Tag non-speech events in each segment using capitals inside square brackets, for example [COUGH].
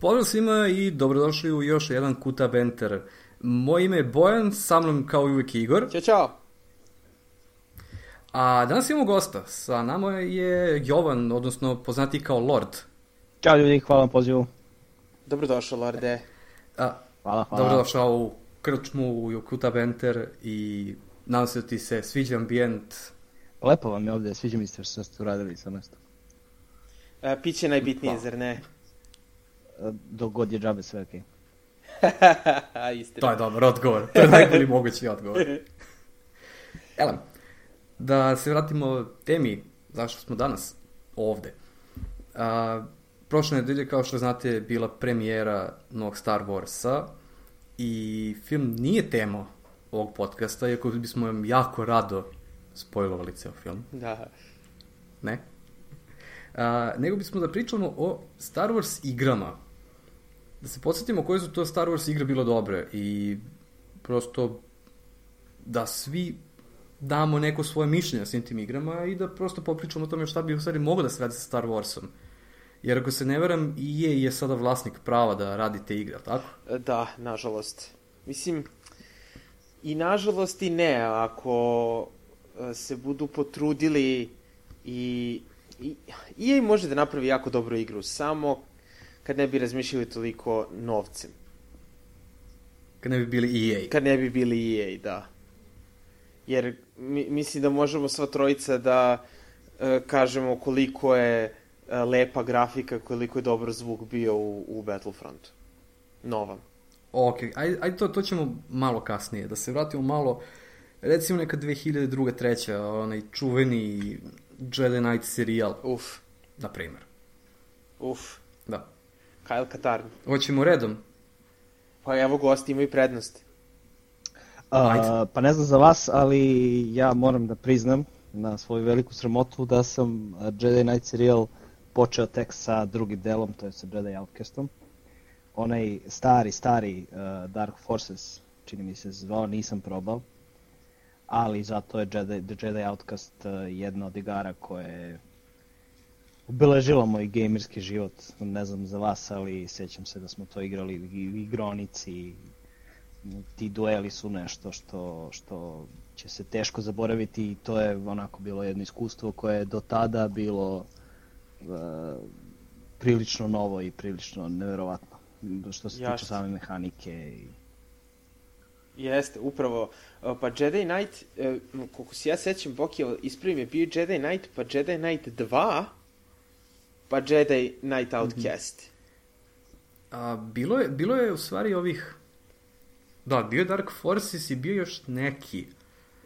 Pozdrav svima i dobrodošli u još jedan Kuta Benter. Moje ime je Bojan, sa mnom kao i uvijek Igor. Ćao, čao. A danas imamo gosta. Sa nama je Jovan, odnosno poznati kao Lord. Ćao ljudi, hvala na pozivu. Dobrodošao, Lorde. A, Hvala, hvala. dobrodošao u Krčmu, u Kuta Benter i nadam se da ti se sviđa ambijent. Lepo vam je ovde, sviđa mi se što ste uradili sa mesto. E, piće najbitnije, zar ne? Dok god je džabe sve okej. [LAUGHS] Istina. To je dobar odgovor. To je najbolji mogući odgovor. [LAUGHS] Elem, da se vratimo temi zašto smo danas ovde. A, prošle nedelje, kao što znate, je bila premijera novog Star Warsa i film nije tema ovog podcasta, iako bismo vam jako rado spojlovali ceo film. Da. Ne? A, nego bismo da pričamo o Star Wars igrama. Da se podsjetimo koje su to Star Wars igre bilo dobre i prosto da svi damo neko svoje mišljenje svim tim igrama i da prosto popričamo o tome šta bi u stvari moglo da se radi sa Star Warsom. Jer ako se ne veram, EA je sada vlasnik prava da radi te igre, tako? E, Da, nažalost. Mislim, i nažalost i ne, ako e, se budu potrudili i, i EA može da napravi jako dobru igru, samo kad ne bi razmišljali toliko novcem. Kad ne bi bili EA. Kad ne bi bili EA, da. Jer mi, mislim da možemo sva trojica da e, kažemo koliko je e, lepa grafika, koliko je dobar zvuk bio u, u Battlefrontu. Novam. Ok, ajde, ajde to, to ćemo malo kasnije, da se vratimo malo, recimo neka 2002. treća, onaj čuveni Jedi Knight serijal, Uf, na primer. uf. Kyle Katarn. Hoćemo redom. Pa evo gosti imaju prednost. A, pa ne znam za vas, ali ja moram da priznam na svoju veliku sramotu da sam Jedi Knight serial počeo tek sa drugim delom, to je sa Jedi Outcastom. Onaj stari, stari uh, Dark Forces, čini mi se zvao, nisam probao. Ali zato je Jedi, The Jedi Outcast uh, jedna od igara koje je obeležila moj gamerski život. Ne znam za vas, ali sjećam se da smo to igrali i u igronici, ti dueli su nešto što, što će se teško zaboraviti i to je onako bilo jedno iskustvo koje je do tada bilo e, prilično novo i prilično neverovatno što se Jasno. tiče same mehanike i Jeste, upravo. E, Pa Jedi Knight, e, koliko se ja sećam, Boki, ispravim je bio Jedi Knight, pa Jedi Knight 2, pa Jedi Knight Outcast. A, bilo, je, bilo je u stvari ovih... Da, bio je Dark Forces i bio još neki.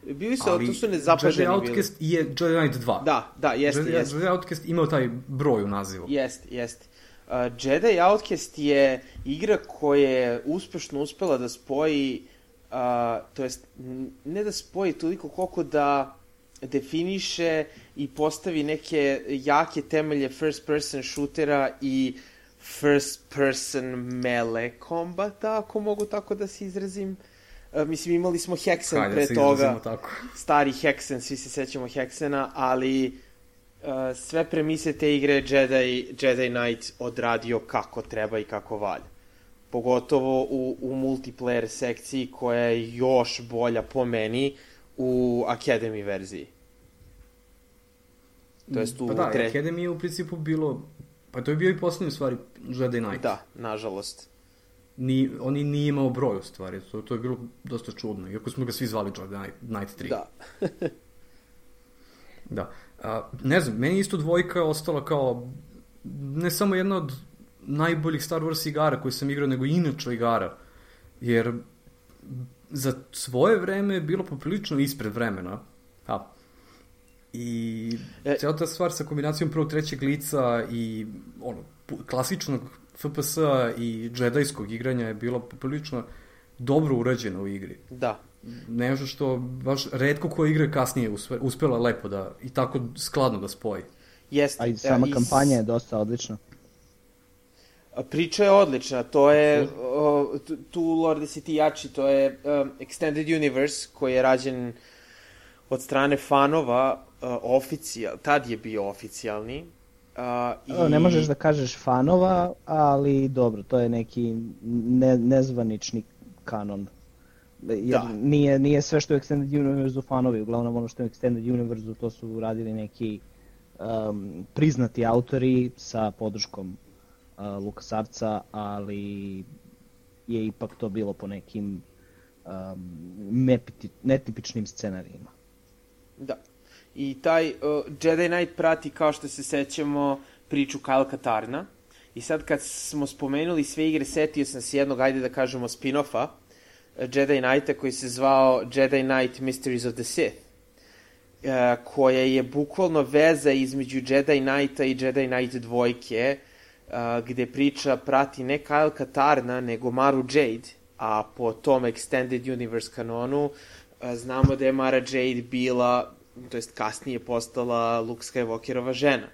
Bili su, ali to su nezapaženi Jedi bili. Outcast i je Jedi Knight 2. Da, da, jeste, Jedi, jeste. Jedi Outcast imao taj broj u nazivu. Jeste, jeste. Uh, Jedi Outcast je igra koja je uspešno uspela da spoji, uh, to jest ne da spoji toliko koliko da definiše i postavi neke jake temelje first person shootera i first person melee kombata, ako mogu tako da se izrazim. Uh, mislim, imali smo Hexen Hajde, pre toga tako. stari Hexen, svi se sećamo Hexena, ali uh, sve premise te igre Jedi, Jedi Knight odradio kako treba i kako valja. Pogotovo u, u multiplayer sekciji koja je još bolja po meni u Academy verziji. To jest u Pa da, tre... Academy je u principu bilo... Pa to je bio i poslednji u stvari Jedi Knight. Da, nažalost. Ni, on i nije imao broj u stvari, to, to je bilo dosta čudno, iako smo ga svi zvali Jedi Knight, Knight 3. Da. [LAUGHS] Da. A, ne znam, meni isto dvojka ostala kao ne samo jedna od najboljih Star Wars igara koje sam igrao, nego inače igara. Jer za svoje vreme je bilo poprilično ispred vremena. A, I E- cijela ta stvar sa kombinacijom prvog trećeg lica i ono, klasičnog FPS-a i džedajskog igranja je bilo poprilično dobro urađeno u igri Da. nešto što baš redko koja igra je kasnije uspe, uspela lepo da i tako skladno da spoji. Jeste. a i sama E, i kampanja je dosta odlična. Priča je odlična, to je, o, tu- Lorde si ti jači, to je um, Extended Universe koji je rađen od strane fanova uh, oficijal, tad je bio oficijalni Uh, i... Ne možeš da kažeš fanova, ali dobro, to je neki ne, nezvanični kanon. Jer da. nije, nije sve što je Extended Universe fanovi, uglavnom ono što je Extended Universe to su radili neki um, priznati autori sa podrškom uh, LucasArtsa, ali je ipak to bilo po nekim um, netipičnim scenarijima. Da. I taj uh, Jedi Knight prati, kao što se sećamo, priču Kyle Katarna. I sad kad smo spomenuli sve igre, setio sam se jednog, ajde da kažemo, spin-offa, uh, Jedi Knighta koji se zvao Jedi Knight Mysteries of the Sith, uh, koja je bukvalno veza između Jedi Knighta i Jedi Knight dvojke, uh, gde priča prati ne Kyle Katarna, nego Maru Jade, a po tom Extended Universe kanonu uh, znamo da je Mara Jade bila to jest kasnije postala Luke Skywalkerova žena.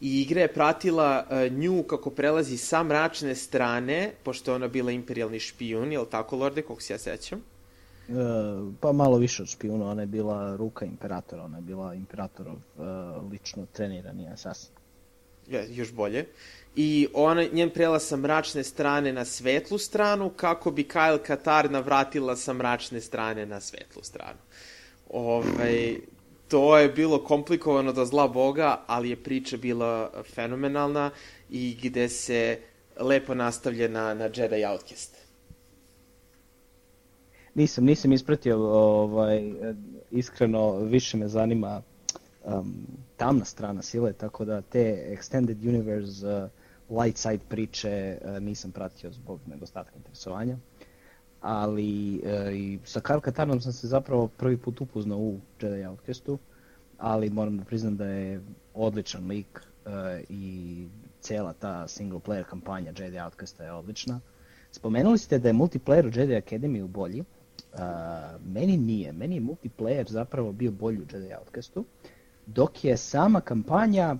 I igra je pratila uh, nju kako prelazi sa mračne strane, pošto je ona bila imperialni špijun, je li tako, Lorde, kog se ja sećam? E, pa malo više od špijuna, ona je bila ruka imperatora, ona je bila imperatorov e, lično trenirani asasin. Još bolje. I ona, njen prela sa mračne strane na svetlu stranu, kako bi Kyle Katar navratila sa mračne strane na svetlu stranu. Ovaj, to je bilo komplikovano da zla boga, ali je priča bila fenomenalna i gde se lepo nastavlja na, na Jedi Outcast. Nisam, nisam ispratio, ovaj, iskreno više me zanima um, tamna strana sile, tako da te Extended Universe uh, light side priče uh, nisam pratio zbog nedostatka interesovanja ali e, i sa Karl Katanom sam se zapravo prvi put upoznao u Jedi Outcastu, ali moram da priznam da je odličan lik e, i cela ta single player kampanja Jedi Outcasta je odlična. Spomenuli ste da je multiplayer u Jedi Academy bolji, uh, meni nije, meni je multiplayer zapravo bio bolji u Jedi Outcastu, dok je sama kampanja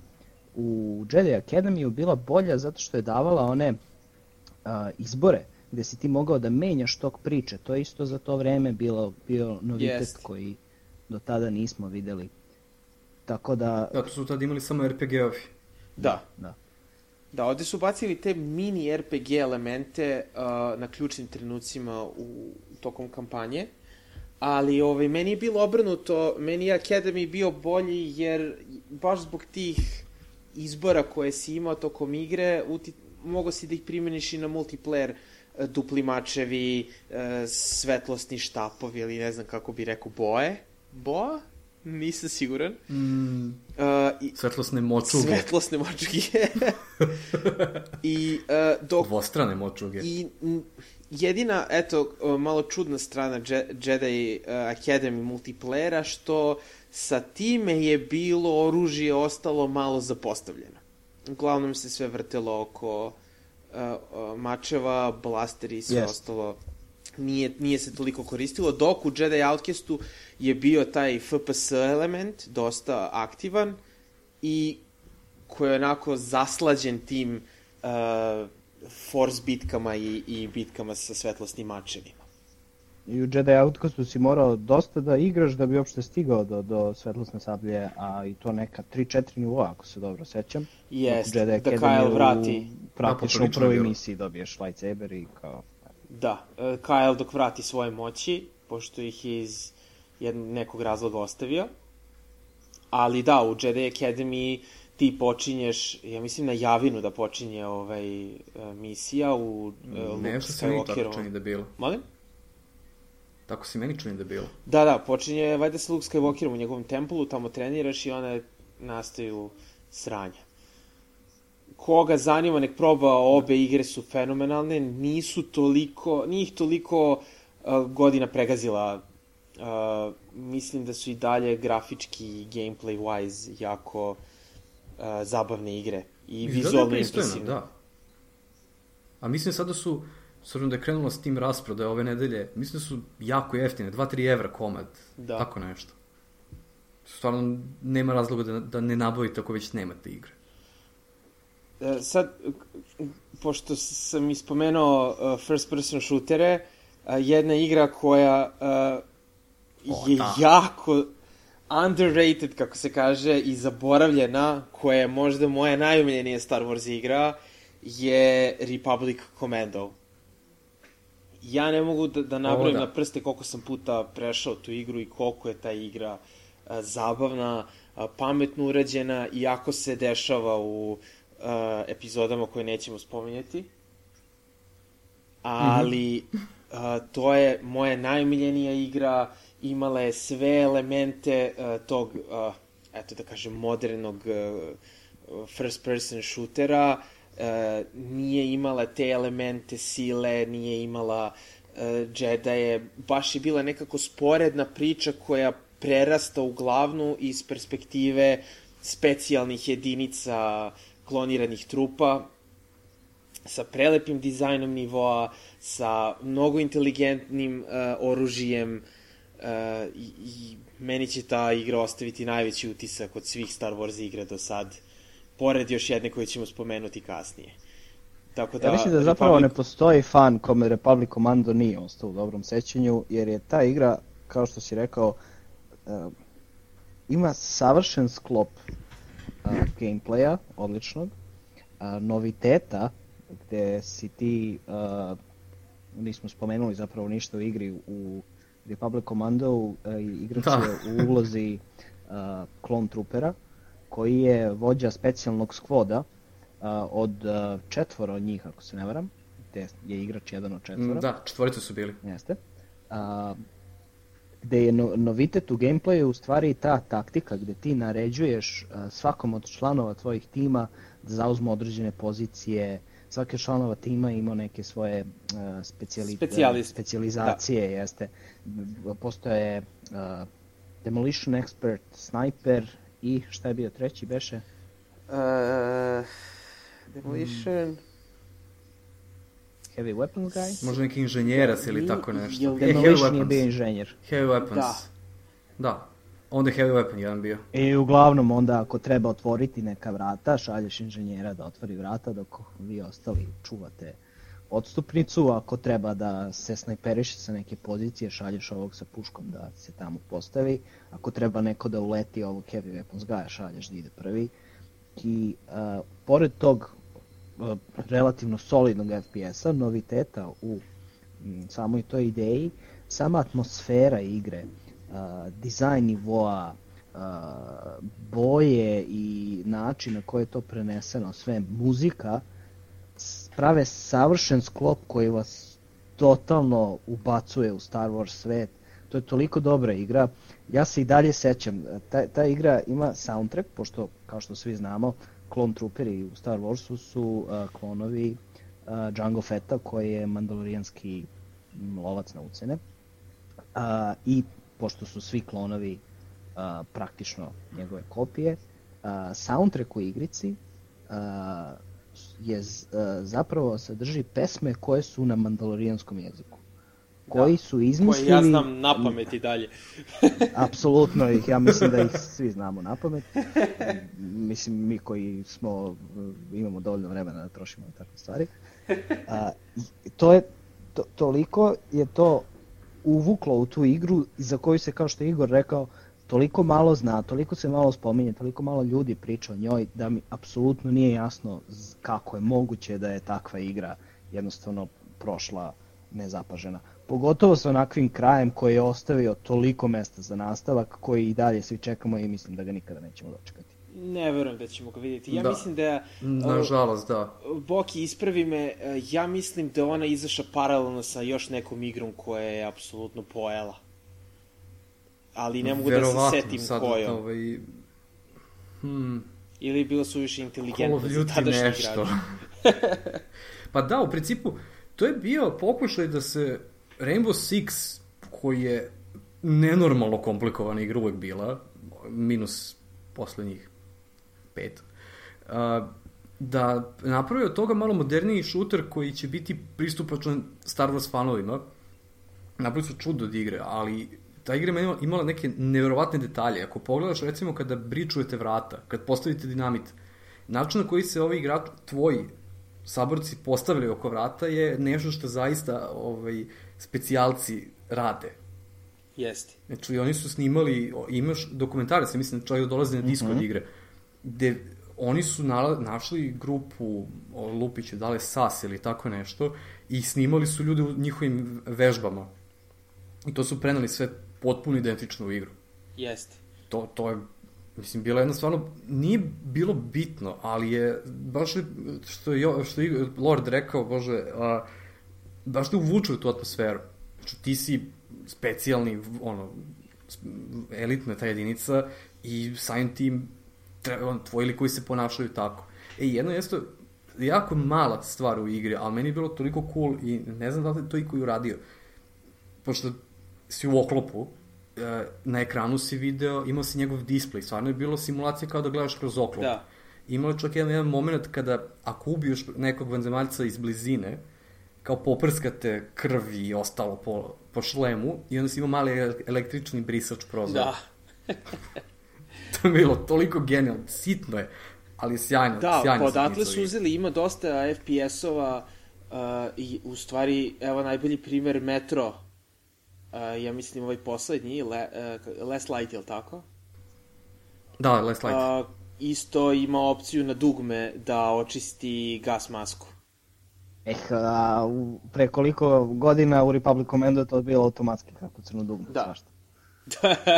u Jedi Academy bila bolja zato što je davala one uh, izbore gde si ti mogao da menjaš tok priče. To je isto za to vreme bilo, bio novitet yes. koji do tada nismo videli. Tako da... Da, to su tada imali samo RPG-ovi. Da. Da. Da, ovde su bacili te mini RPG elemente uh, na ključnim trenucima u tokom kampanje, ali ovaj, meni je bilo obrnuto, meni je Academy bio bolji jer baš zbog tih izbora koje si imao tokom igre, uti, mogo si da ih primeniš i na multiplayer uh, dupli mačevi, e, svetlosni štapovi ili ne znam kako bi rekao, boje. Boa? Nisam siguran. Mm, uh, i, svetlosne močuge. Svetlosne močuge. [LAUGHS] I uh, dok... Dvostrane močuge. I jedina, eto, malo čudna strana Jedi Academy multiplayera, što sa time je bilo oružje ostalo malo zapostavljeno. Uglavnom se sve vrtelo oko uh, mačeva, blasteri i sve yes. ostalo nije, nije se toliko koristilo, dok u Jedi Outcastu je bio taj FPS element dosta aktivan i koji je onako zaslađen tim uh, force bitkama i, i bitkama sa svetlosnim mačevima. I u Jedi Outcastu si morao dosta da igraš da bi uopšte stigao do, do svetlosne sablje, a i to neka 3-4 nivoa, ako se dobro sećam. Jest, da Kyle vrati. Praktično u prvoj misiji dobiješ lightsaber i kao... Da, uh, Kyle dok vrati svoje moći, pošto ih je iz jednog, nekog razloga ostavio. Ali da, u Jedi Academy ti počinješ, ja mislim na Javinu da počinje ovaj, uh, misija u uh, Luke Skywalkerovom. Ne, tako da bilo. Molim? Tako si meni čini da bilo. Da, da, počinje valjda sa Luke Skywalkerom u njegovom templu, tamo treniraš i one nastaju sranja. Koga zanima, nek proba, obe igre su fenomenalne, nisu toliko, nije ih toliko uh, godina pregazila. Uh, mislim da su i dalje grafički gameplay wise jako uh, zabavne igre i vizualno impresivne. Da. A mislim sada da su s obzirom da je krenula s tim rasprodaje ove nedelje, mislim da su jako jeftine, 2-3 evra komad, da. tako nešto. Stvarno nema razloga da, da ne nabavite ako već nemate igre. E, sad, pošto sam ispomenuo uh, first person shootere, uh, jedna igra koja uh, je da. jako underrated, kako se kaže, i zaboravljena, koja je možda moja najumiljenija Star Wars igra, je Republic Commando. Ja ne mogu da, da nabrojim da. na prste koliko sam puta prešao tu igru i koliko je ta igra a, zabavna, a, pametno urađena, iako se dešava u a, epizodama koje nećemo spominjati. Ali mm -hmm. a, to je moja najmiljenija igra, imala je sve elemente a, tog, a, eto da kažem, modernog a, first person shootera, Uh, nije imala te elemente sile, nije imala uh, Jedi, baš je bila nekako sporedna priča koja prerasta u glavnu iz perspektive specijalnih jedinica kloniranih trupa sa prelepim dizajnom nivoa, sa mnogo inteligentnim uh, oružijem uh, i, i meni će ta igra ostaviti najveći utisak od svih Star Wars igre do sad pored još jedne koje ćemo spomenuti kasnije. Tako da, ja mislim da zapravo Republic... ne postoji fan kome Republic Commando nije ostao u dobrom sećanju, jer je ta igra, kao što si rekao, uh, ima savršen sklop uh, gameplaya, odličnog, uh, noviteta, gde si ti, uh, nismo spomenuli zapravo ništa u igri, u Republic Commando uh, igrač da. u ulozi uh, klon trupera, koji je vođa specijalnog skvoda uh, od uh, četvora od njih, ako se ne varam, gde je igrač jedan od četvora. Da, četvorice su bili. Jeste. Uh, gde je no, novitet u gameplayu u stvari ta taktika gde ti naređuješ uh, svakom od članova tvojih tima da zauzmu određene pozicije, svaki članova tima ima neke svoje uh, specijali, specijalizacije, da. jeste. Postoje uh, Demolition Expert, Sniper, I šta je bio treći, beše? Uh, Demolition... Mm. Heavy Weapons Guy? Možda neki inženjerac ili tako nešto. Je, Demolition je bio inženjer. Heavy Weapons. Da. Da. Onda je Heavy Weapon jedan bio. I uglavnom onda ako treba otvoriti neka vrata, šalješ inženjera da otvori vrata dok vi ostali čuvate odstupnicu, ako treba da se snajperiše sa neke pozicije, šalješ ovog sa puškom da se tamo postavi, ako treba neko da uleti ovog heavy weapons gaja, šalješ da ide prvi. I uh, pored tog relativno solidnog FPS-a, noviteta u m, samoj toj ideji, sama atmosfera igre, uh, dizajn nivoa, uh, boje i način na koje je to preneseno, sve muzika, prave savršen sklop koji vas totalno ubacuje u Star Wars svet. To je toliko dobra igra. Ja se i dalje sećam, ta, ta igra ima soundtrack, pošto, kao što svi znamo, klon trooperi u Star Warsu su uh, klonovi uh, Django Fetta, koji je mandalorijanski lovac na ucene. Uh, I pošto su svi klonovi uh, praktično njegove kopije, uh, soundtrack u igrici uh, je uh, zapravo sadrži pesme koje su na mandalorijanskom jeziku. Koji da, su izmislili... Koje ja znam na pamet i dalje. [LAUGHS] apsolutno ih, ja mislim da ih [LAUGHS] svi znamo na pamet. mislim, mi koji smo, imamo dovoljno vremena da trošimo na takve stvari. A, to je, to, toliko je to uvuklo u tu igru za koju se, kao što je Igor rekao, toliko malo zna, toliko se malo spominje, toliko malo ljudi priča o njoj da mi apsolutno nije jasno kako je moguće da je takva igra jednostavno prošla nezapažena. Pogotovo sa onakvim krajem koji je ostavio toliko mesta za nastavak koji i dalje svi čekamo i mislim da ga nikada nećemo dočekati. Ne verujem da ćemo ga vidjeti. Ja da. mislim da... Nažalost, da. Boki, ispravi me, ja mislim da ona izaša paralelno sa još nekom igrom koja je apsolutno pojela ali ne mogu Verovatno, da se setim sad, kojom. Ovaj, hmm. Ili bilo su više inteligentno za tadašnji nešto. [LAUGHS] [LAUGHS] pa da, u principu, to je bio pokušaj da se Rainbow Six, koji je nenormalno komplikovana igra uvek bila, minus poslednjih pet, da napravi od toga malo moderniji šuter koji će biti pristupačan Star Wars fanovima. Napravili su čudo od igre, ali ta igra je imala neke neverovatne detalje. Ako pogledaš recimo kada bričujete vrata, kad postavite dinamit, način na koji se ovi igrači, tvoji saborci postavili oko vrata je nešto što zaista ovaj, specijalci rade. Jeste. Znači, oni su snimali, imaš dokumentarac, mislim, čovjek da dolazi na disko mm -hmm. od igre, gde oni su nala, našli grupu o, Lupića, da li SAS ili tako nešto, i snimali su ljude u njihovim vežbama. I to su prenali sve potpuno identično u igru. Jeste. To, to je, mislim, bilo jedno stvarno, nije bilo bitno, ali je, baš što je, što je Lord rekao, bože, a, baš te uvuče u tu atmosferu. Znači, ti si specijalni, ono, elitna ta jedinica i samim tim treba, tvoji likovi se ponašaju tako. E, jedno jeste jako mala stvar u igri, ali meni je bilo toliko cool i ne znam da li je to i koji uradio. Pošto si u oklopu, e, na ekranu si video, imao si njegov display, stvarno je bilo simulacija kao da gledaš kroz oklop. Da. Imao je čak jedan, jedan moment kada, ako ubiješ nekog vanzemaljca iz blizine, kao poprskate krvi i ostalo po, po šlemu i onda si imao mali električni brisač prozora. Da. [LAUGHS] to je bilo toliko genijalno, sitno je, ali sjajno. Da, sjajno podatle su uzeli, ima dosta FPS-ova uh, i u stvari, evo najbolji primer Metro, uh, ja mislim ovaj poslednji, Le, uh, Last Light, je li tako? Da, Last Light. Uh, isto ima opciju na dugme da očisti gas masku. Eh, a, u, pre koliko godina u Republic Commando je to bilo automatski kako crno dugme, da. svašta.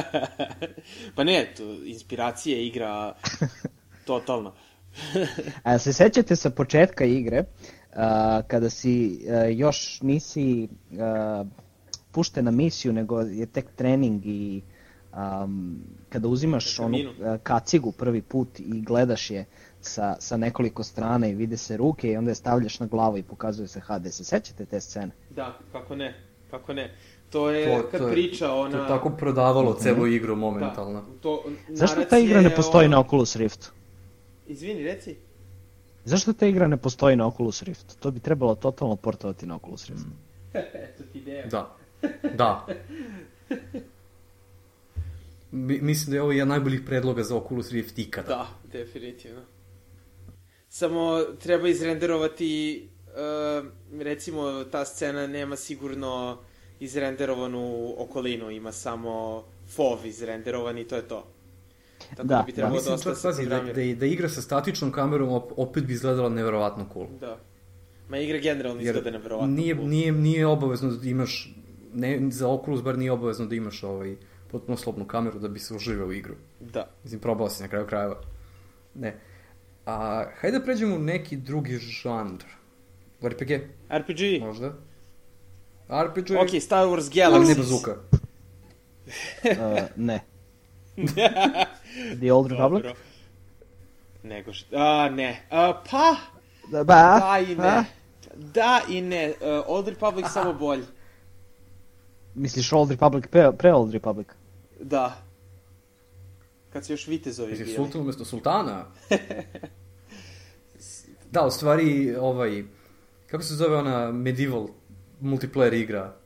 [LAUGHS] pa ne, to, inspiracija igra [LAUGHS] totalno. A se sećate sa početka igre, uh, kada si uh, još nisi uh, pušten na misiju, nego je tek trening i um, kada uzimaš onu uh, kacigu prvi put i gledaš je sa, sa nekoliko strana i vide se ruke i onda je stavljaš na glavu i pokazuje se HD. Se sećate te scene? Da, kako ne, kako ne. To je to, kad to priča ona... To je tako prodavalo mm -hmm. celu igru momentalno. Da, to, Zašto ta igra ne postoji ona... na Oculus Rift? Izvini, reci. Zašto ta igra ne postoji na Oculus Rift? To bi trebalo totalno portovati na Oculus Rift. Mm. [LAUGHS] Eto ti ideja. Da. Da. [LAUGHS] mislim da je ovo jedan najboljih predloga za Oculus Rift ikada. Da, definitivno. Samo treba izrenderovati, uh, recimo ta scena nema sigurno izrenderovanu okolinu, ima samo FOV izrenderovan i to je to. Tako da, da bi trebalo da. Mislim, čak, pazi, da, da, da igra sa statičnom kamerom opet bi izgledala neverovatno cool. Da. Ma igra generalno izgleda neverovatno nije, cool. Nije, nije obavezno da imaš, ne, za Oculus bar nije obavezno da imaš ovaj, potpuno slobnu kameru da bi se uživao u igru. Da. Mislim, probao si na kraju krajeva. Ne. A, hajde da pređemo u neki drugi žanr. RPG? RPG? Možda. RPG? Ok, Star Wars Galaxies. Ali ne bazuka. [LAUGHS] uh, ne. [LAUGHS] The Old Republic? Dobro. Nego što... A, ne. A, pa... Da, ba, da i ne. A? Da i ne. Uh, Old Republic samo bolj. Misliš Old Republic pre, pre Old Republic? Da. Kad se još vitezovi bili. sultan umesto sultana? [LAUGHS] da, u stvari, ovaj... Kako se zove ona medieval multiplayer igra?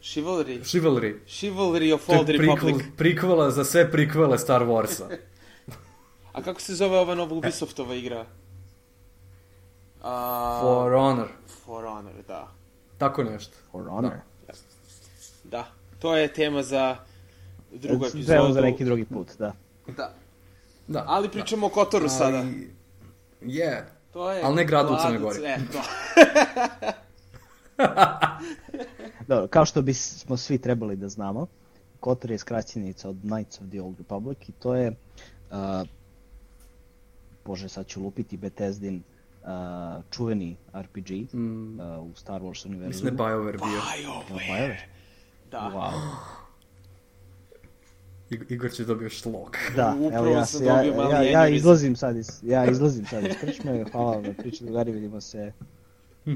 Chivalry. Chivalry. Chivalry of Old Republic. Prikvala za sve prikvele Star Warsa. [LAUGHS] A kako se zove ova nova Ubisoftova igra? A... For Honor. For Honor, da. Tako nešto. For Honor. Da. da. To je tema za drugu epizodu. Treba za neki drugi put, da. Da. Da. Ali pričamo da. o Kotoru Ali... sada. Je. Yeah. To je... Ali ne gradu u Crnoj Gori. E, to. [LAUGHS] Dobro, kao što bismo svi trebali da znamo, Kotor je skraćenica od Knights of the Old Republic i to je, uh, bože sad ću lupiti, Bethesdin uh, čuveni RPG mm. uh, u Star Wars univerzumu. Mislim da je BioWare bio. BioWare. BioWare. Da. Wow. Igor će dobio šlok. Da, evo ja, ja, ja, ja, izlazim sad iz, ja izlazim sad iz krčme, hvala vam na priču, drugari, vidimo se. [LAUGHS]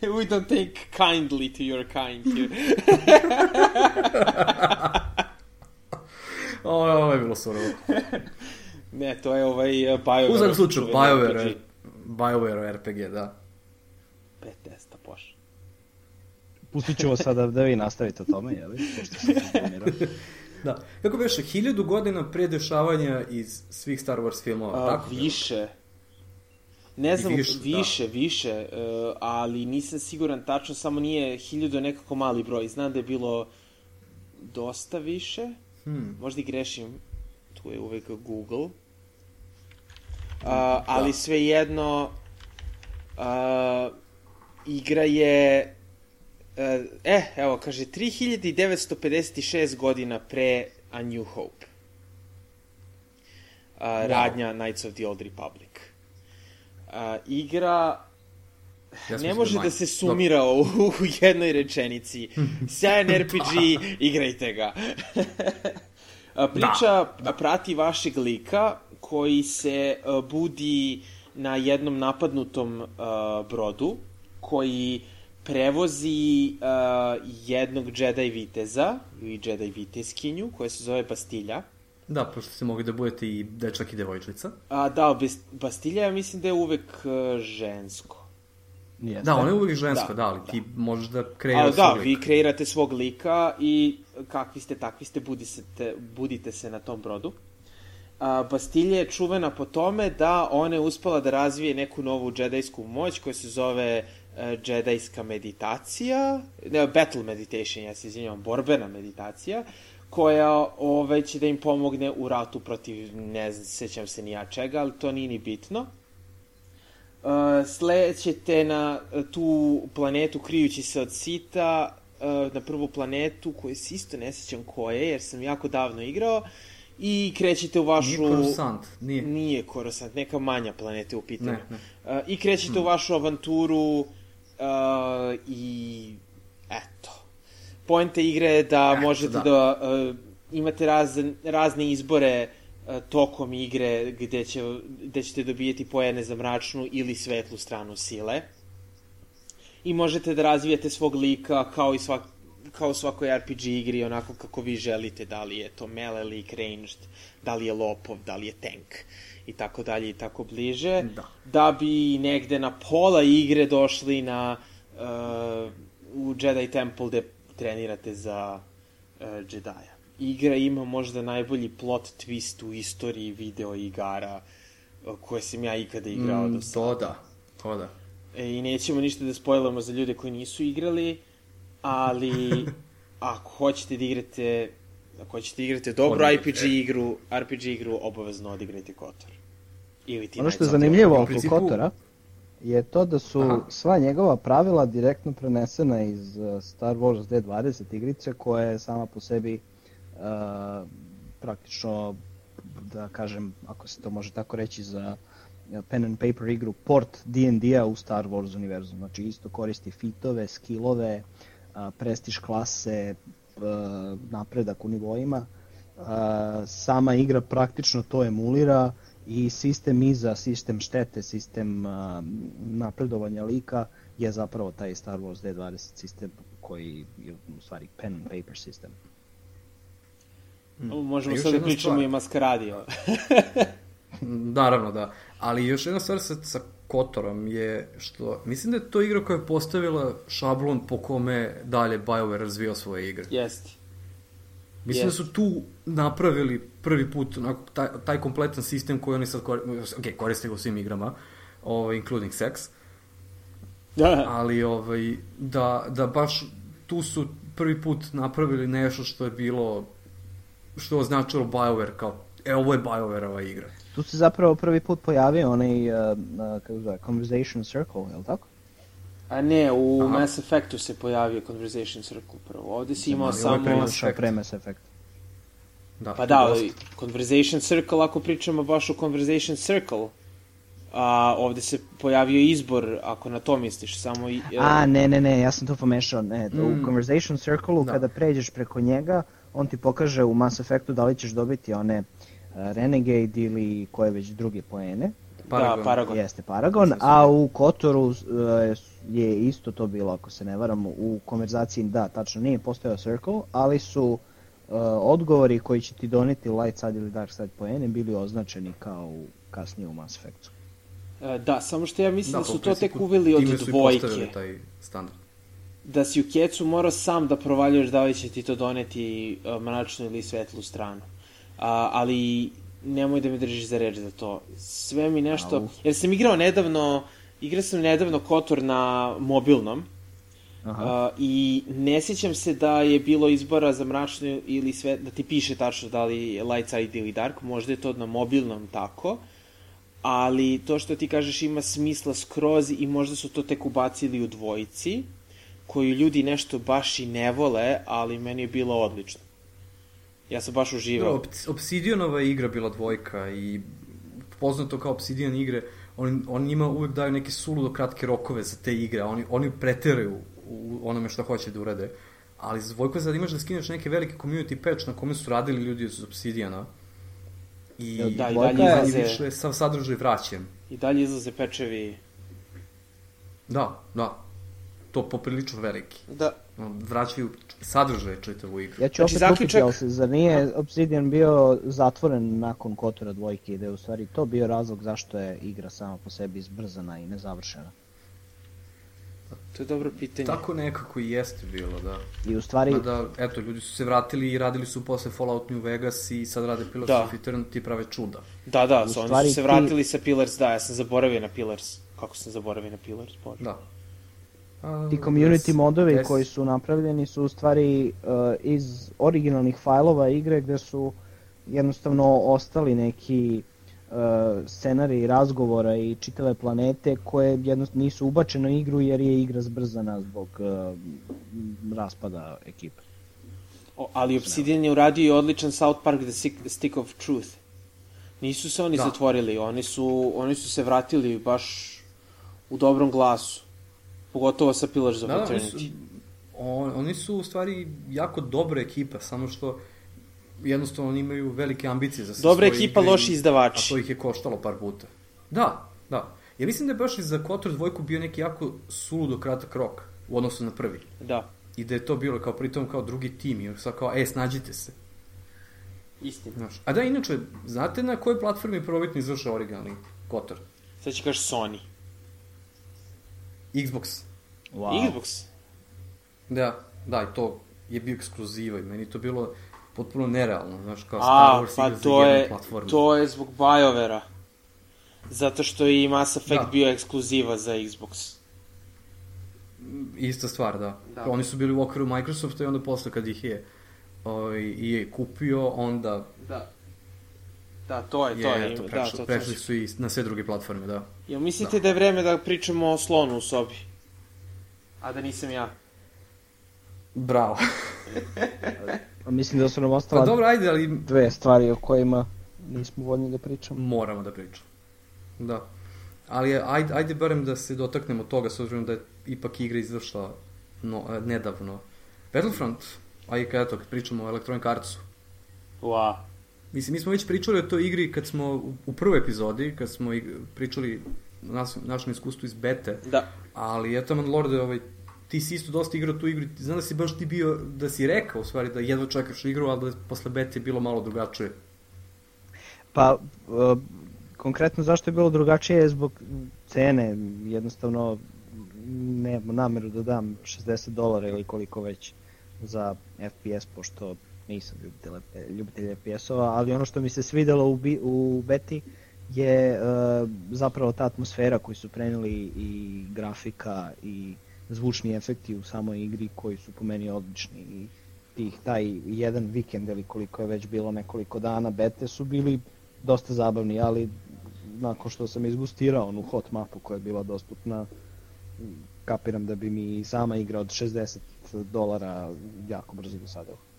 We don't take kindly to your kind here. [LAUGHS] Ovo je bilo surovo. ne, to je ovaj uh, BioWare. U zadnjem slučaju, BioWare, BioWare RPG, da. Bethesda, poš. Pustit ću vas sada da vi nastavite o tome, jeli? Pošto sam [LAUGHS] Da. Kako beše, hiljadu godina pre dešavanja iz svih Star Wars filmova, A, tako? Više. Ne znam, više, više, da. više uh, ali nisam siguran tačno, samo nije hiljadu nekako mali broj. Znam da je bilo dosta više. Hmm. Možda i grešim, tu je uvek Google. Uh, ali Da. svejedno, uh, igra je... Uh, eh, evo, kaže, 3956 godina pre A New Hope. Uh, radnja Knights of the Old Republic. Uh, igra Ja ne može da se sumira u, u jednoj rečenici. [LAUGHS] Sjajan RPG, igrajte ga. [LAUGHS] Priča prati vašeg lika koji se budi na jednom napadnutom a, brodu koji prevozi a, jednog Jedi viteza ili Jedi viteskinju koja se zove Bastilja. Da, pošto ste mogli da budete i dečak i devojčica. A, da, Bas- Bastilja ja mislim da je uvek a, žensko. Jeste. Da, ona je uvijek ženska, Da, da, ali da. ti možeš da A, kreiraš da, svoj vi lik. kreirate svog lika i kakvi ste, takvi ste, budi se te, budite se na tom brodu. A, Bastilja je čuvena po tome da ona je uspela da razvije neku novu džedajsku moć koja se zove uh, džedajska meditacija, ne, battle meditation, ja se izvinjavam, borbena meditacija, koja ove, će da im pomogne u ratu protiv, ne znam, sećam se ni ja čega, ali to nije ni bitno. Uh, slećete na tu planetu krijući se od sita, uh, na prvu planetu koju se isto ne sećam koje, jer sam jako davno igrao, i krećete u vašu... Nije Coruscant, nije. Nije Coruscant, neka manja planeta je u pitanju. Ne, Uh, I krećete u vašu avanturu uh, i eto. Poenta igre je da Eto, možete da, da. uh, imate razne, razne izbore uh, tokom igre gde, će, gde ćete dobijeti poene za mračnu ili svetlu stranu sile. I možete da razvijete svog lika kao i svak, kao u svakoj RPG igri onako kako vi želite, da li je to melee lik, ranged, da li je lopov, da li je tank i tako dalje i tako bliže, Da. da bi negde na pola igre došli na uh, u Jedi Temple gde trenirate za uh, Jedi-a. Igra ima možda najbolji plot twist u istoriji video igara uh, koje sam ja ikada igrao Mm, do sada. to da, to da. E, I nećemo ništa da spojlamo za ljude koji nisu igrali, ali [LAUGHS] ako hoćete da igrate ako hoćete da igrate dobru. RPG igru, RPG igru, obavezno odigrajte Kotor. Ili ti Ono što je zanimljivo U oko principu- Kotora je to da su Aha. sva njegova pravila direktno prenesena iz uh, Star Wars D20 igrice koja je sama po sebi uh, praktično da kažem, ako se to može tako reći za uh, pen and paper igru, port D&D-a u Star Wars univerzum. Znači isto koristi fitove, skillove, uh, prestiž klase, napredak u nivoima. Sama igra praktično to emulira i sistem iza, sistem štete, sistem uh, napredovanja lika je zapravo taj Star Wars D20 sistem koji je u stvari pen and paper sistem. Možemo A još sad da pričamo stvar. i Maskaradi. [LAUGHS] Naravno, da. Ali još jedna stvar sa, sa Kotorom je što, mislim da je to igra koja je postavila šablon po kome dalje BioWare razvijao svoje igre. Jeste. Mislim Jest. da su tu napravili prvi put onako, taj, taj kompletan sistem koji oni sad koriste, ok, koriste ga u svim igrama, ovaj, including sex, Da, ali ovaj, da, da baš tu su prvi put napravili nešto što je bilo, što je označilo BioWare kao, e, ovo je BioWare-ova igra. Tu se zapravo prvi put pojavio onaj, uh, uh, kako se zove, Conversation Circle, je li tako? A ne, u Aha. Mass Effectu se pojavio Conversation Circle prvo. Ovde si imao Ali ovo je samo... pre Mass Effect. pre Mass Effect. Da, Pa da, dosta. ali Conversation Circle, ako pričamo baš o Conversation Circle, a ovde se pojavio izbor, ako na to misliš, samo... I, A, ne, ne, ne, ja sam to pomešao. Ne, Mm. u Conversation Circle-u Da. kada pređeš preko njega, on ti pokaže u Mass Effectu da li ćeš dobiti one uh, Renegade ili koje već druge poene. Paragon. Da, Paragon. Jeste Paragon, a u Kotoru uh, je isto to bilo, ako se ne varam, u konverzaciji, da, tačno nije postojao Circle, ali su uh, odgovori koji će ti doneti light side ili dark side poene bili označeni kao u, kasnije u Mass Effectu. E, Da, samo što ja mislim da, pa su to tek uveli od dvojke. taj standard. Da si u kecu morao sam da provaljuješ da li će ti to doneti mračnu ili svetlu stranu. A, ali nemoj da me držiš za reč za to. Sve mi nešto... Au. Jer sam igrao nedavno, igrao sam nedavno Kotor na mobilnom Aha. Uh, I ne sjećam se da je bilo izbora za mračno ili sve, da ti piše tačno da li light side ili dark, možda je to na mobilnom tako, ali to što ti kažeš ima smisla skroz i možda su to tek ubacili u dvojici, koju ljudi nešto baš i ne vole, ali meni je bilo odlično. Ja sam baš uživao. Da, Obsidianova igra bila dvojka i poznato kao Obsidian igre, oni, oni njima uvek daju neke suludo kratke rokove za te igre, oni, oni preteraju u onome što hoće da urade. Ali za dvojku sad imaš da skineš neke velike community patch na kome su radili ljudi iz Obsidiana. I da, i dalje izlaze... više sav sadržaj vraćam. I dalje izlaze pečevi. Da, da. To poprilično veliki. Da. Vraćaju sadržaj čitavu igru. Ja ću znači, opet zaključak... upiti, ali zar nije Obsidian bio zatvoren nakon Kotora dvojke i da je u stvari to bio razlog zašto je igra sama po sebi izbrzana i nezavršena? To je dobro pitanje. Tako nekako i jeste bilo, da. I u stvari... Da, eto, ljudi su se vratili i radili su posle Fallout New Vegas i sad rade Pillars da. of Eternity i prave čuda. Da, da, su, oni su se vratili ti... sa Pillars, da, ja sam zaboravio na Pillars. Kako sam zaboravio na Pillars, bože. Da. Ti community des, modovi des... koji su napravljeni su u stvari uh, iz originalnih fajlova igre gde su jednostavno ostali neki uh, scenari razgovora i čitave planete koje jednostavno nisu ubačene u igru jer je igra zbrzana zbog uh, raspada ekipe. O, ali Obsidian je uradio i odličan South Park The Stick of Truth. Nisu se oni da. zatvorili, oni su, oni su se vratili baš u dobrom glasu. Pogotovo sa Pillars of da, Eternity. Da, oni su, on, oni su u stvari jako dobra ekipa, samo što jednostavno oni imaju velike ambicije za Dobra ekipa, loši izdavači. A to ih je koštalo par puta. Da, da. Ja mislim da je baš i za Kotor dvojku bio neki jako suludo kratak rok u odnosu na prvi. Da. I da je to bilo kao pritom kao drugi tim i sad kao, e, snađite se. Istina. Znaš, a da, inače, znate na kojoj platformi prvobitno izvršao originalni Kotor? Sad će kaži Sony. Xbox. Wow. Xbox? Da, da, i to je bio ekskluziva i meni to bilo potpuno nerealno, znaš, kao Star Wars pa igra to za jednu platformu. to je zbog BioWare-a. Zato što je i Mass Effect da. bio ekskluziva za Xbox. Ista stvar, da. da. Oni su bili u okviru Microsofta i onda posle kad ih je ovaj, i je kupio, onda... Da. Da, to je, to je. je. Eto, prešli, da, to, prešli su i na sve druge platforme, da. Jel mislite da. da je vreme da pričamo o slonu u sobi? A da nisam ja? Bravo. [LAUGHS] A mislim da su nam ostale pa dobro, ajde, ali... dve stvari o kojima nismo voljni da pričamo. Moramo da pričamo. Da. Ali ajde, ajde barem da se dotaknemo toga, s obzirom da je ipak igra izvršla no, nedavno. Battlefront, aj kada to, kad pričamo o Electronic Artsu. Wow. Mislim, mi smo već pričali o toj igri kad smo u, u prvoj epizodi, kad smo pričali nas, našem iskustvu iz bete. Da. Ali eto, man Lorde, ovaj, ti si isto dosta igrao tu igru, znam da si baš ti bio, da si rekao u stvari da jedva čekaš igru, ali da posle bete je bilo malo drugačije. Pa, uh, konkretno zašto je bilo drugačije je zbog cene, jednostavno nemam nameru da dam 60 dolara ili koliko već za FPS, pošto nisam ljubitelj, ljubitelj FPS-ova, ali ono što mi se svidelo u, bi, u beti je uh, zapravo ta atmosfera koju su preneli i grafika i zvučni efekti u samoj igri koji su po meni odlični i tih taj jedan vikend ili koliko je već bilo nekoliko dana bete su bili dosta zabavni, ali nakon što sam izgustirao onu hot mapu koja je bila dostupna kapiram da bi mi sama igra od 60 dolara jako brzo dosadila.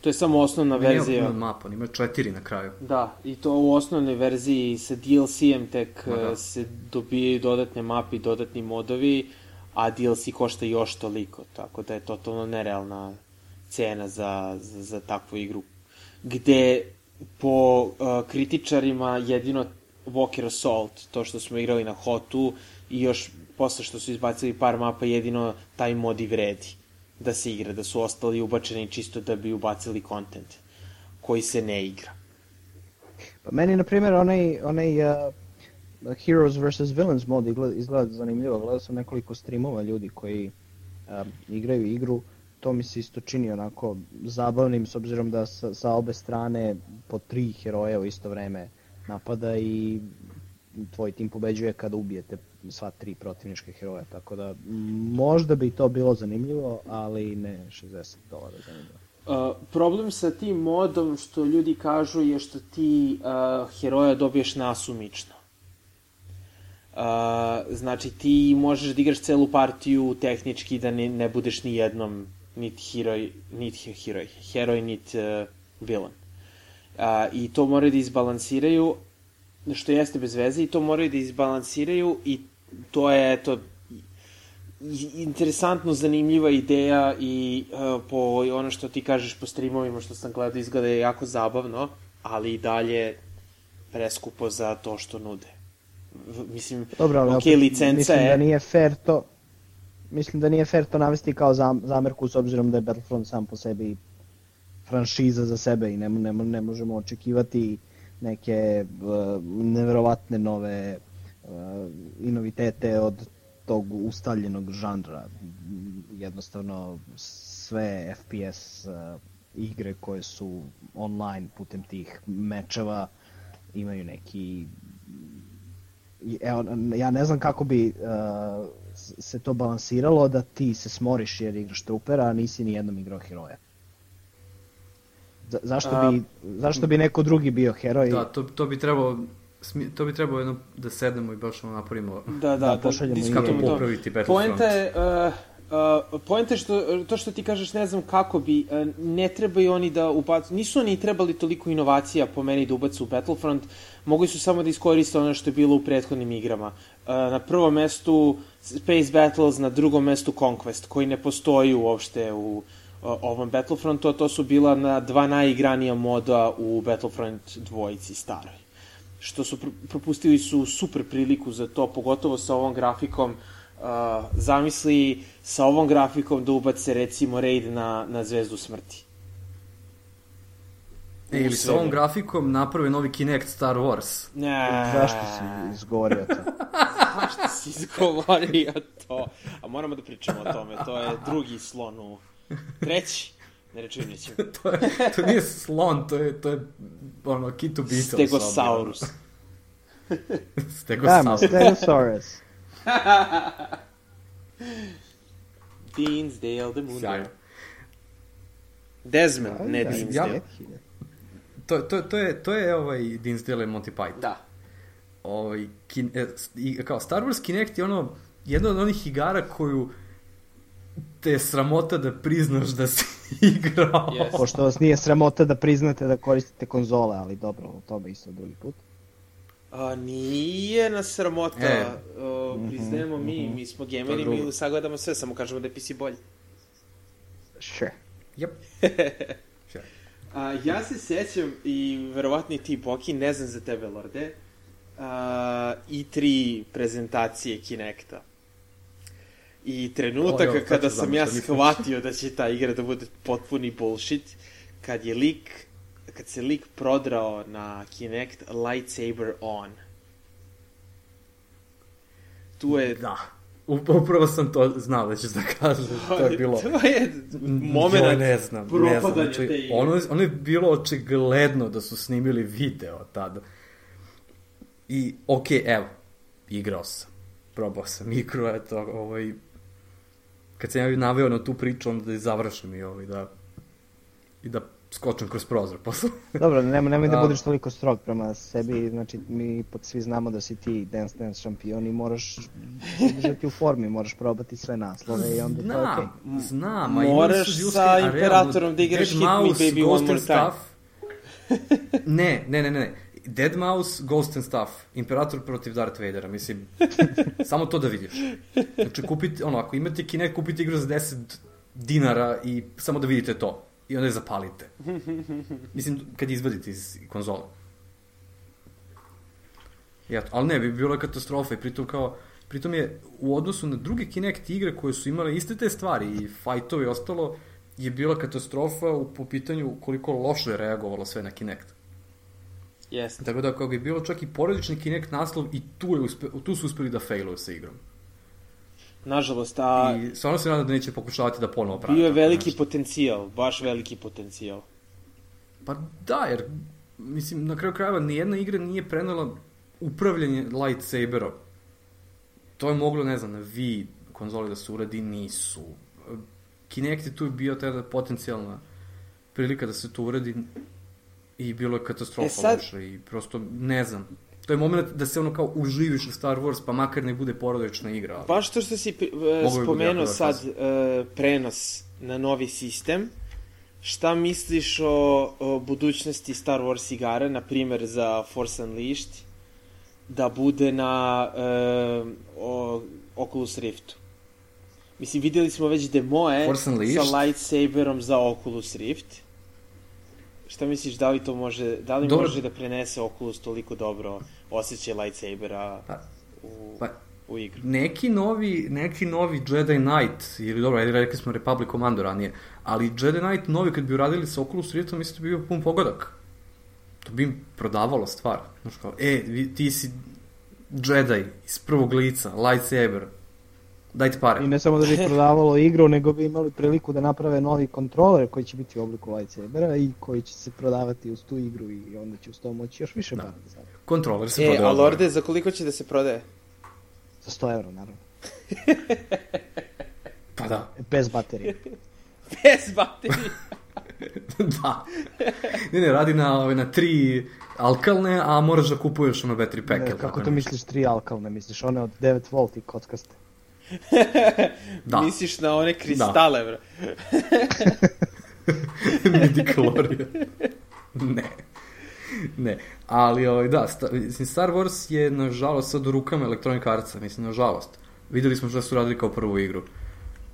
To je samo osnovna verzija. Nije mapa, ima četiri na kraju. Da, i to u osnovnoj verziji sa DLC-em tek da. se dobijaju dodatne mape i dodatni modovi, a DLC košta još toliko, tako da je totalno nerealna cena za, za, za takvu igru. Gde po uh, kritičarima jedino Walker Assault, to što smo igrali na Hotu i još posle što su izbacili par mapa, jedino taj mod i vredi da se igra, da su ostali ubačeni čisto da bi ubacili kontent koji se ne igra. Pa meni, na primjer, onaj, onaj uh, Heroes vs. Villains mod izgleda, izgleda zanimljivo. Gledao sam nekoliko streamova ljudi koji um, igraju igru. To mi se isto čini onako zabavnim s obzirom da sa, sa obe strane po tri heroje u isto vreme napada i tvoj tim pobeđuje kada ubijete sva tri protivničke heroja, tako da možda bi to bilo zanimljivo, ali ne 60 dolara zanimljivo. Uh, problem sa tim modom što ljudi kažu je što ti uh, heroja dobiješ nasumično. Uh, znači ti možeš da igraš celu partiju tehnički da ne, ne budeš ni jednom niti heroj, niti heroj, heroj niti uh, villain. Uh, I to moraju da izbalansiraju, što jeste bez veze, i to moraju da izbalansiraju i to je, eto, interesantno zanimljiva ideja i uh, po ono što ti kažeš po streamovima što sam gledao izgleda je jako zabavno, ali i dalje preskupo za to što nude. V, mislim, Dobro, ali ok, opet, licenca mislim je... da nije fair to mislim da nije fair to navesti kao zam, zamerku s obzirom da je Battlefront sam po sebi franšiza za sebe i ne, ne, ne možemo očekivati neke uh, neverovatne nove uh, inovitete od tog ustaljenog žanra. Jednostavno sve FPS uh, igre koje su online putem tih mečeva imaju neki evo, ja ne znam kako bi uh, se to balansiralo da ti se smoriš jer igraš trupera, a nisi ni jednom igrao heroja. Za, zašto, A- bi, zašto bi neko drugi bio heroj? Da, to, to bi trebalo to bi trebalo jedno da sednemo i baš ono napravimo Da, da, Da, da, pošaljemo kako to. popraviti Battlefront. Poenta je, uh, uh, poenta je što, to što ti kažeš, ne znam kako bi, uh, ne trebaju oni da ubacu, nisu oni trebali toliko inovacija po meni da ubacu u Battlefront, mogli su samo da iskoriste ono što je bilo u prethodnim igrama. Uh, na prvom mestu Space Battles, na drugom mestu Conquest, koji ne postoji uopšte u uh, ovom Battlefrontu, a to su bila na dva najigranija moda u Battlefront dvojici staroj što su pro- propustili su super priliku za to, pogotovo sa ovom grafikom. Uh, zamisli sa ovom grafikom da ubace recimo raid na, na Zvezdu smrti. E, ili sa ovom grafikom naprave novi Kinect Star Wars. Ne, Zašto si izgovorio to? [LAUGHS] Zašto si izgovorio to? A moramo da pričamo o tome, to je drugi slon u... [LAUGHS] Treći? Ne rečujem nećemo. [LAUGHS] to, je, to nije slon, to je, to je ono, Kitu Beatles. [LAUGHS] Stegosaurus. Stegosaurus. Stegosaurus. Dinsdale the Moon. Sjajno. Desmond, ne Da, Dinsdale. ja- To, to, to, je, to je ovaj Dinsdale i Monty Python. Da. Ovaj, kin, e, kao Star Wars Kinect je ono, jedna od onih igara koju te je sramota da priznaš da si [LAUGHS] igrao. Yes. Pošto vas nije sramota da priznate da koristite konzole, ali dobro, o tome isto drugi put. A, nije nas sramota, E. o, priznajemo mi, mi smo gameri, mi sagledamo sve, samo kažemo da je PC bolji. Sure. Yep. [LAUGHS] Sure. A, ja se sećam, i verovatno i ti, Boki, ne znam za tebe, Lorde, a, i tri prezentacije Kinecta. I trenutaka Oj, oj, kada sam ja shvatio da će ta igra da bude potpuni bullshit, kad je lik, kad se lik prodrao na Kinect lightsaber on. Tu je Da. Up- Upravo sam to znao da ćeš da kažeš. To je [LAUGHS] bilo... to je moment Joj, ne znam, ne znam. Znači, ono, ono je bilo očigledno da su snimili video tada. I, okej, evo, igrao sam. Probao sam igru, eto, ovaj... Kad sam ja naveo na tu priču, onda da je završim i ovaj, da... I da skočim kroz prozor posle. [LAUGHS] Dobro, nemoj, nemoj da Da. budeš toliko strog prema sebi, znači mi pod svi znamo da si ti Dance Dance šampion i moraš držati u formi, moraš probati sve naslove i onda to je okej. Znam, znam. a Moraš sa Imperatorom da igraš Hit Me, Baby, One More Time. Stuff. ne, ne, ne, ne. Dead Mouse, Ghost and Stuff. Imperator protiv Darth Vadera, mislim. [LAUGHS] samo to da vidiš. Znači, kupite, ono, ako imate Kinect, kupite igru za 10 dinara i samo da vidite to. I onda je zapalite. Mislim, kad izvadite iz konzole. Eto, ali ne, bi bilo je katastrofa i pritom kao, pritom je u odnosu na druge Kinect igre koje su imale iste te stvari i fajtovi i ostalo, je bila katastrofa u, po pitanju koliko loše je reagovalo sve na Kinect. Jeste. Tako da kao bi bilo čak i porodični Kinect naslov i tu, je uspe, tu su uspeli da failuju sa igrom. Nažalost, a I stvarno se nadam da neće pokušavati da ponovo pravi. bio je veliki nešto. potencijal, baš veliki potencijal. Pa da, jer mislim, na kraju krajeva nijedna igra nije prenela upravljanje lightsaberom, to je moglo, ne znam, na Wii konzoli da se uradi, nisu. Kinect je tu bio tada potencijalna prilika da se to uradi i bilo je katastrofa E sad- loša i prosto ne znam. To je moment da se ono kao uživiš u Star Wars, pa makar ne bude porodična igra. ali- Baš to što si bude spomenuo jako sad e, prenos na novi sistem, šta misliš o, o budućnosti Star Wars igara, na primer za Force Unleashed, da bude na e, o, Oculus Riftu? Mislim, videli smo već demoe sa lightsaberom za Oculus Rift. Šta misliš, da li to može, da li Dobro. može da prenese Oculus toliko dobro osjećaj lightsabera Pa- u, pa- u igru? neki novi, neki novi Jedi Knight, ili dobro, ajde rekli smo Republic Commando ranije, ali Jedi Knight novi kad bi uradili sa Oculus Riftom, mislim da bi bio pun pogodak. To bi im prodavalo stvar. Znaš kao, e, vi, ti si Jedi iz prvog lica, lightsaber, dajte pare. I ne samo da bi prodavalo igru, nego bi imali priliku da naprave novi kontroler koji će biti u obliku lightsabera i koji će se prodavati uz tu igru i onda će uz to moći još više Da. para da zaradi. Kontroler se E, prodaje. a Lorde, za koliko će da se prodaje? Za 100 evra, naravno. [LAUGHS] Pa da, Bez baterije. [LAUGHS] Bez baterije. [LAUGHS] da. Ne, ne, radi na, ove, na tri alkalne, a moraš da kupuješ ono battery pack. Ne, kako to misliš tri alkalne? Misliš one od 9 volt i kockaste? Da. [LAUGHS] Misliš na one kristale, bro. [LAUGHS] midi kalorije. ne. Ne, ali ovaj, da, sta, mislim, Star Wars je nažalost sad u rukama Electronic Artsa, mislim, nažalost. Videli smo šta su radili kao prvu igru.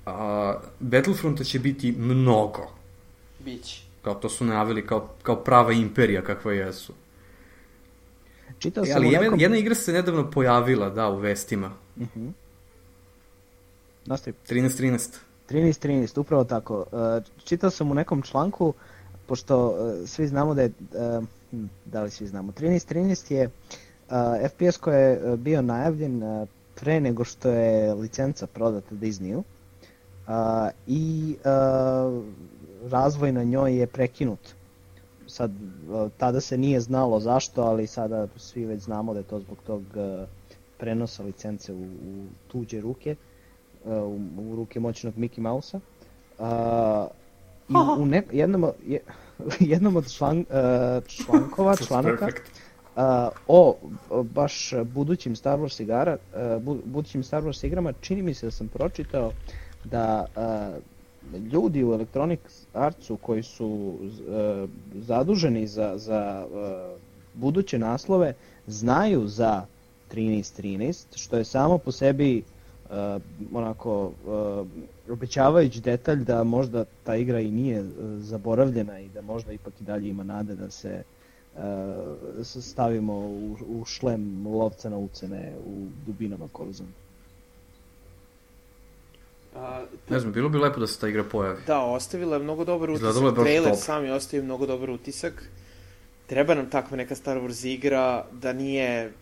A, Battlefronta će biti mnogo. Bić. Kao to su najavili kao, kao prava imperija kakva jesu. Čitao E, sam ali u jedna, nekom... jedna igra se nedavno pojavila, da, u vestima. Mhm. Nastavi. 13-13. 13-13, upravo tako. Uh, čitao sam u nekom članku, pošto uh, svi znamo da je, uh, hm, da li svi znamo, 13-13 je FPS koji je bio najavljen pre nego što je licenca prodata Disneyu i razvoj na njoj je prekinut. Sad, tada se nije znalo zašto, ali sada svi već znamo da je to zbog tog prenosa licence u, u tuđe ruke uh, u, u ruke moćnog Mickey Mouse-a. Uh, I u, ne, jednom, je, [LAUGHS] jednom od član, uh, člankova, [LAUGHS] članaka uh, o baš budućim Star Wars igara, uh, bu, budućim Star Wars igrama, čini mi se da sam pročitao da uh, ljudi u Electronic Artsu koji su uh, zaduženi za, za uh, buduće naslove znaju za 13.13, što je samo po sebi uh, onako uh, obećavajući detalj da možda ta igra i nije uh, zaboravljena i da možda ipak i dalje ima nade da se uh, stavimo u, u šlem lovca na ucene u dubinama Kolizona. A, Ne znam, bilo bi lepo da se ta igra pojavi. da, ostavila je mnogo dobar utisak. Trailer sam je ostavio mnogo dobar utisak. Treba nam takva neka Star Wars igra da nije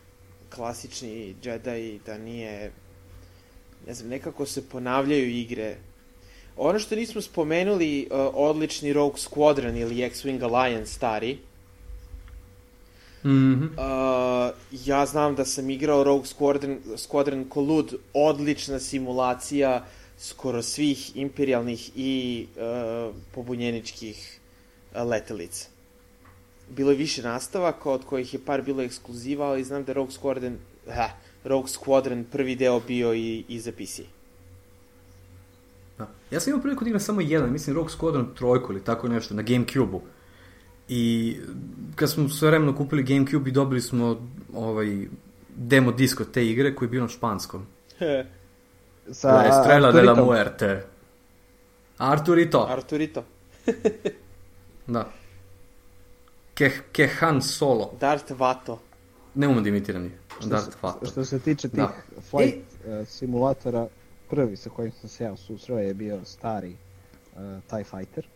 klasični Jedi, da nije... Ne znam, nekako se ponavljaju igre. Ono što nismo spomenuli, uh, odlični Rogue Squadron ili X-Wing Alliance stari, Mhm. Uh, ja znam da sam igrao Rogue Squadron, Squadron Colud, odlična simulacija skoro svih imperialnih i uh, pobunjeničkih uh, letelica. Bilo je više nastavaka, od kojih je par bilo ekskluziva, ali znam da Rogue Squadron, ha, Rogue Squadron prvi deo bio i, i za PC. Da. Ja sam imao priliku da igram samo jedan, mislim Rogue Squadron trojku ili tako nešto, na Gamecube-u. I kad smo sve vremeno kupili Gamecube i dobili smo ovaj demo disk od te igre koji je bio na španskom. [LAUGHS] Sa La Estrella de la. Muerte. Arturito. Arturito. [LAUGHS] Da. Ke, ke Han Solo. Darth Vato. Ne umem da imitiram njih. Što, se, što se tiče tih Da. flight uh, simulatora, prvi sa kojim sam se ja susreo je bio stari uh, TIE Fighter.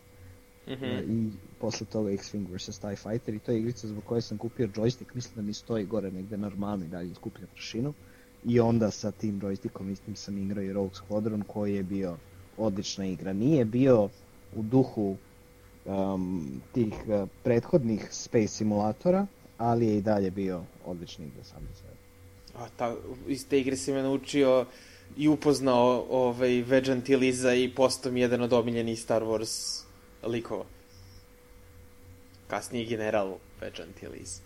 Mhm. E, i posle toga X-Wing vs. TIE Fighter i to je igrica zbog koje sam kupio joystick, mislim da mi stoji gore negde normalno i dalje skuplja prašinu i onda sa tim joystickom istim sam igrao i Rogue Squadron koji je bio odlična igra. Nije bio u duhu um, tih uh, prethodnih space simulatora, ali je i dalje bio odlični igra sam za sebe. A ta, iz te igre si me naučio i upoznao ovaj, Wedge Antiliza i postao mi jedan od omiljenih Star Wars likova. Kasnije general Wedge Antiliz.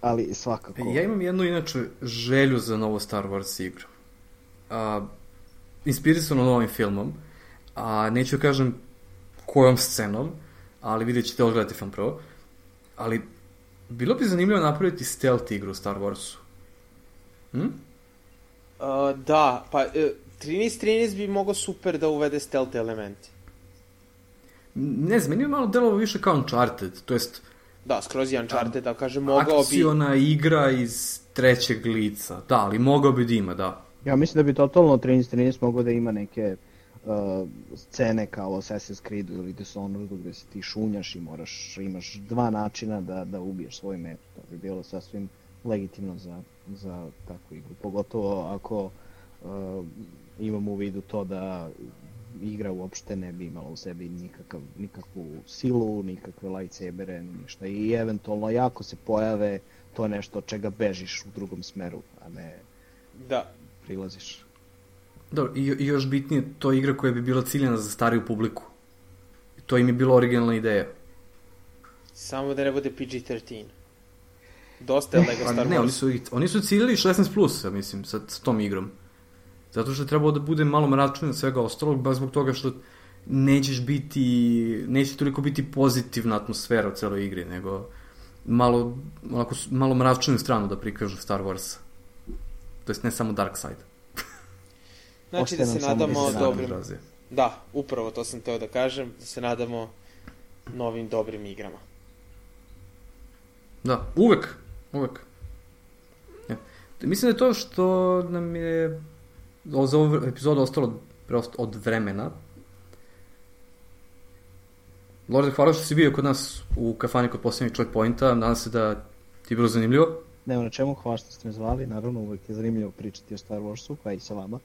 Ali svakako... Ja imam jednu inače želju za novu Star Wars igru. A, inspirisano novim filmom, a neću da kažem kojom scenom, ali vidjet ćete odgledati film prvo. Ali bilo bi zanimljivo napraviti stealth igru u Star Warsu. Hm? Uh, da, pa uh, 13-13 bi mogao super da uvede stealth elementi. Ne znam, meni je malo delovo više kao Uncharted, to jest Da, skroz je Uncharted, da kažem, mogao bi... akciona igra iz trećeg lica. Da, ali mogao bi da ima, da. Ja mislim da bi totalno 13-13 mogao da ima neke uh, scene kao Assassin's Creed ili Dishonored gde se ti šunjaš i moraš, imaš dva načina da, da ubiješ svoj met. To bi bilo sasvim legitimno za, za takvu igru. Pogotovo ako uh, imamo u vidu to da igra uopšte ne bi imala u sebi nikakav, nikakvu silu, nikakve lightsabere, ništa. I eventualno, jako se pojave, to je nešto od čega bežiš u drugom smeru, a ne Da, prilaziš. Dobro, i, i još bitnije, to je igra koja bi bila ciljena za stariju publiku. To im je bila originalna ideja. samo da ne bude PG-13. Dosta je Lego Pa Star ne, Wars. oni su, oni su ciljili 16+, plus, ja mislim, sa, sa tom igrom. Zato što je trebalo da bude malo mračnije od svega ostalog, baš zbog toga što nećeš biti, neće toliko biti pozitivna atmosfera u celoj igri, nego malo, s- malo mračniju stranu da prikažu Star Wars. To jest ne samo Dark Side. Znači da se nadamo dobrim... Da, upravo to sam teo da kažem, da se nadamo novim dobrim igrama. Da, uvek, uvek. Ja. Mislim da je to što nam je za ovu epizodu ostalo preost od vremena. Lorde, hvala što si bio kod nas u kafani kod posljednjeg checkpointa. Nadam se da ti je bilo zanimljivo. Nema na čemu, hvala što ste me zvali, naravno uvek je zanimljivo pričati o Star Warsu, pa i sa vama.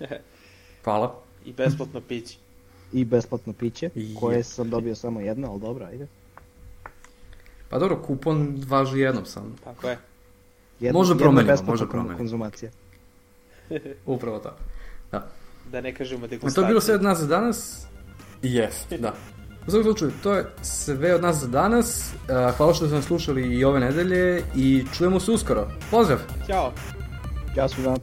[LAUGHS] Hvala. I besplatno pići. I besplatno piće, Je. koje sam dobio samo jedno, ali dobro, ajde. Pa dobro, kupon važi jednom samo. Tako je. Jedno, Može promenimo, besplatna može promenimo. konzumacija. [LAUGHS] Upravo tako. Da. Da ne kažemo A degustacija. to je bilo sve od nas za danas. Jest, da. U svakom slučaju, to je sve od nas za danas. Uh, Hvala što ste nas slušali i ove nedelje i čujemo se uskoro. Pozdrav! Ćao. Ćao svima.